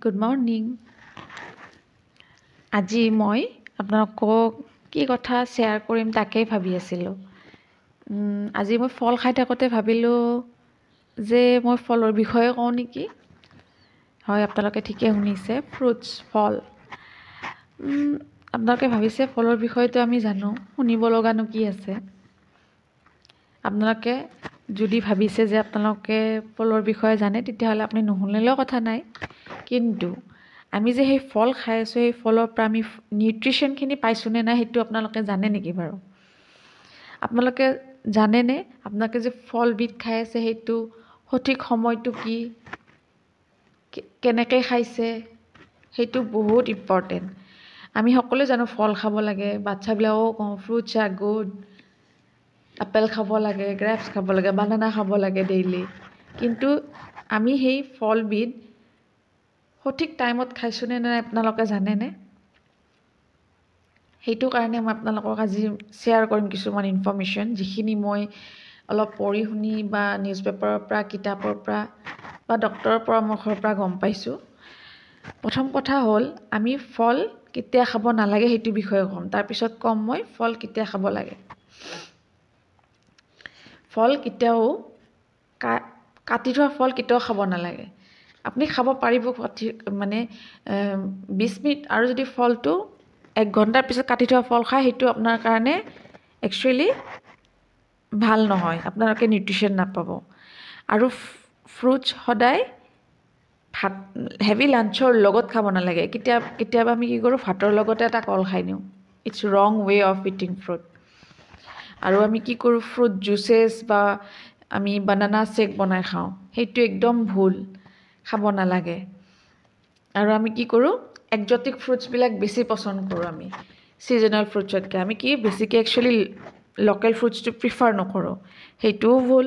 Good morning আজি মই আপোনালোকক কি কথা শ্বেয়াৰ কৰিম তাকেই ভাবি আছিলোঁ। আজি মই ফল খাই থাকোঁতে ভাবিলোঁ যে মই ফলৰ বিষয়ে কওঁ নেকি? হয় আপোনালোকে ঠিকে শুনিছে ফ্ৰুটছ ফল। আপোনালোকে ভাবিছে ফলৰ বিষয়েতো আমি জানো শুনিব লগানো কি আছে? আপোনালোকে যদি ভাবিছে যে আপোনালোকে ফলৰ বিষয়ে জানে তেতিয়াহ'লে আপুনি নুশুনিলেও কথা নাই। কিন্তু আমি যে সেই ফল খাই আছোঁ সেই ফলৰ পৰা আমি নিউট্ৰিশ্যনখিনি পাইছোঁনে নাই সেইটো আপোনালোকে জানে নেকি বাৰু? আপোনালোকে জানেনে আপোনালোকে যে ফলবিধ খাই আছে সেইটো সঠিক সময়টো কি কেনেকৈ খাইছে সেইটো বহুত ইম্পৰ্টেণ্ট আমি সকলোৱে জানো ফল খাব লাগে বাচ্ছাবিলাকো কওঁ ফ্ৰুটছ আৰ গুড আপেল খাব লাগে গ্ৰেপছ খাব লাগে বানানা খাব লাগে ডেইলি কিন্তু আমি সেই ফলবিধ সঠিক টাইমত খাইছোঁনে নাই আপোনালোকে জানেনে? সেইটো কাৰণে মই আপোনালোকক আজি শ্বেয়াৰ কৰিম কিছুমান ইনফৰ্মেশ্যন যিখিনি মই অলপ পঢ়ি শুনি বা নিউজ পেপাৰৰ পৰা কিতাপৰ পৰা বা ডক্তৰৰ পৰামৰ্শৰ পৰা গম পাইছোঁ। প্ৰথম কথা হ'ল আমি ফল কেতিয়া খাব নালাগে সেইটো বিষয়ে ক'ম। তাৰপিছত ক'ম মই ফল কেতিয়া খাব লাগে। ফল কেতিয়াও কাটি থোৱা ফল কেতিয়াও খাব নালাগে। আপুনি খাব পাৰিব কাটি মানে বিছ মিনিট আৰু যদি ফলটো এক ঘণ্টাৰ পিছত কাটি থোৱা ফল খায় সেইটো আপোনাৰ কাৰণে একচুৱেলি ভাল নহয় আপোনালোকে নিউট্ৰিশ্যন নাপাব। আৰু ফ্ৰুটছ সদায় ভাত হেভি লাঞ্চৰ লগত খাব নালাগে। কেতিয়া কেতিয়াবা আমি কি কৰোঁ ভাতৰ লগতে এটা কল খাই দিওঁ। ইটছ ৰং ৱে অফ ইটিং ফ্ৰুট আৰু আমি কি কৰোঁ ফ্ৰুট জুচেছ বা আমি বানানা শ্বেক বনাই খাওঁ। সেইটো একদম ভুল খাব নালাগে। আৰু আমি কি কৰোঁ একজটিক ফ্ৰুটছবিলাক বেছি পচন্দ কৰোঁ আমি ছিজনেল ফ্ৰুটছতকৈ আমি কি বেছিকৈ একচুৱেলি লোকেল ফ্ৰুটছটো প্ৰিফাৰ নকৰোঁ সেইটোও ভুল।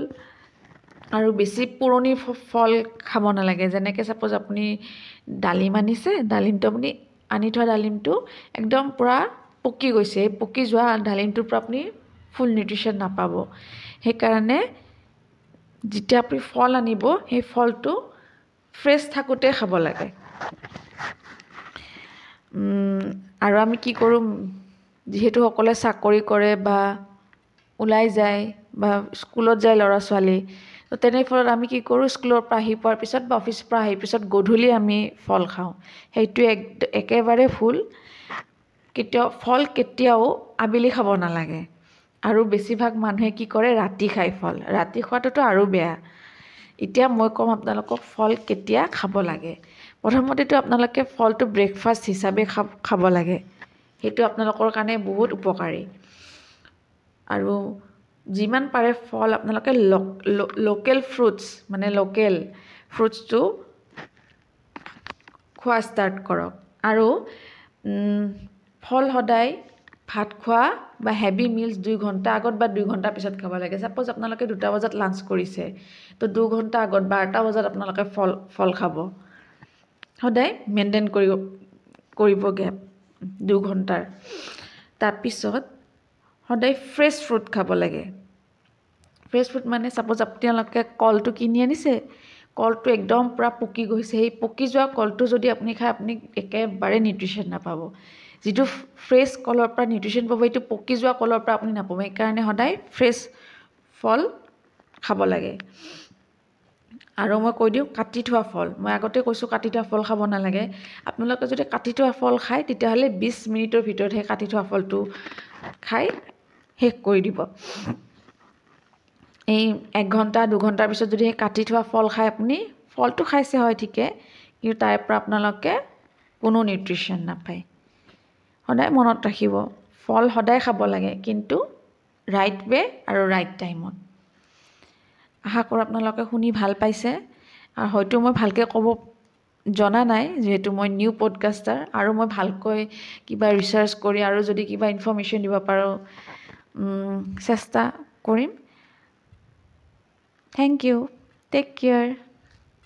আৰু বেছি পুৰণি ফল খাব নালাগে। যেনেকৈ ছাপ'জ আপুনি ডালিম আনিছে ডালিমটো আপুনি আনি থোৱা ডালিমটো একদম পূৰা পকি গৈছে। পকি যোৱা ডালিমটোৰ পৰা আপুনি ফুল নিউট্ৰিশ্যন নাপাব। সেইকাৰণে যেতিয়া আপুনি ফল আনিব সেই ফলটো ফ্ৰেছ থাকোঁতে খাব লাগে। আৰু আমি কি কৰোঁ যিহেতু সকলোৱে চাকৰি কৰে বা ওলাই যায় বা স্কুলত যায় ল'ৰা ছোৱালী তো তেনে ফলত আমি কি কৰোঁ স্কুলৰ পৰা আহি পোৱাৰ পিছত বা অফিচৰ পৰা আহি পিছত গধূলি আমি ফল খাওঁ। সেইটো এক একেবাৰে ভুল। কেতিয়াও ফল কেতিয়াও আবেলি খাব নালাগে। আৰু বেছিভাগ মানুহে কি কৰে ৰাতি খায় ফল। ৰাতি খোৱাটোতো আৰু বেয়া। এতিয়া মই ক'ম আপোনালোকক ফল কেতিয়া খাব লাগে? প্ৰথমতেতো আপোনালোকে ফলটো ব্ৰেকফাষ্ট হিচাপে খাব খাব লাগে। সেইটো আপোনালোকৰ কাৰণে বহুত উপকাৰী। আৰু যিমান পাৰে ফল আপোনালোকে লোকেল ফ্ৰুটছ মানে লোকেল ফ্ৰুটছটো খোৱা ষ্টাৰ্ট কৰক। আৰু ফল সদায় ভাত খোৱা বা হেভি মিলছ দুই ঘণ্টা আগত বা দুই ঘণ্টা পিছত খাব লাগে। ছাপ'জ আপোনালোকে দুটা বজাত লাঞ্চ কৰিছে তো দুঘণ্টা আগত বাৰটা বজাত আপোনালোকে ফল ফল খাব। সদায় মেইনটেইন কৰিব কৰিব গেপ দুঘণ্টাৰ তাৰপিছত সদায় ফ্ৰেছ ফ্ৰুট খাব লাগে। ফ্ৰেছ ফ্ৰুট মানে ছাপ'জ আপোনালোকে কলটো কিনি আনিছে কলটো একদম পূৰা পকি গৈছে। সেই পকি যোৱা কলটো যদি আপুনি খায় আপুনি একেবাৰে নিউট্ৰিশ্যন নাপাব। যিটো ফ্ৰেছ কলৰ পৰা নিউট্ৰিশ্যন পাব সেইটো পকি যোৱা কলৰ পৰা আপুনি নাপাব। সেইকাৰণে সদায় ফ্ৰেছ ফল খাব লাগে। আৰু মই কৈ দিওঁ কাটি থোৱা ফল। মই আগতে কৈছোঁ কাটি থোৱা ফল খাব নালাগে। আপোনালোকে যদি কাটি থোৱা ফল খায় তেতিয়াহ'লে বিছ মিনিটৰ ভিতৰত সেই কাটি থোৱা ফলটো খাই শেষ কৰি দিব। এই এক ঘণ্টা দুঘণ্টাৰ পিছত যদি সেই কাটি থোৱা ফল খাই আপুনি ফলটো খাইছে হয় ঠিকে কিন্তু তাৰ পৰা আপোনালোকে কোনো নিউট্ৰিশ্যন নাপায়। সদায় মনত ৰাখিব ফল সদায় খাব লাগে কিন্তু ৰাইট ৱে আৰু ৰাইট টাইমত আশা কৰোঁ আপোনালোকে শুনি ভাল পাইছে। আৰু হয়তো মই ভালকৈ ক'ব জনা নাই যিহেতু মই নিউ পডকাষ্টাৰ আৰু মই ভালকৈ কিবা ৰিচাৰ্চ কৰি আৰু যদি কিবা ইনফৰ্মেশ্যন দিব পাৰোঁ চেষ্টা কৰিম। Thank you. Take care.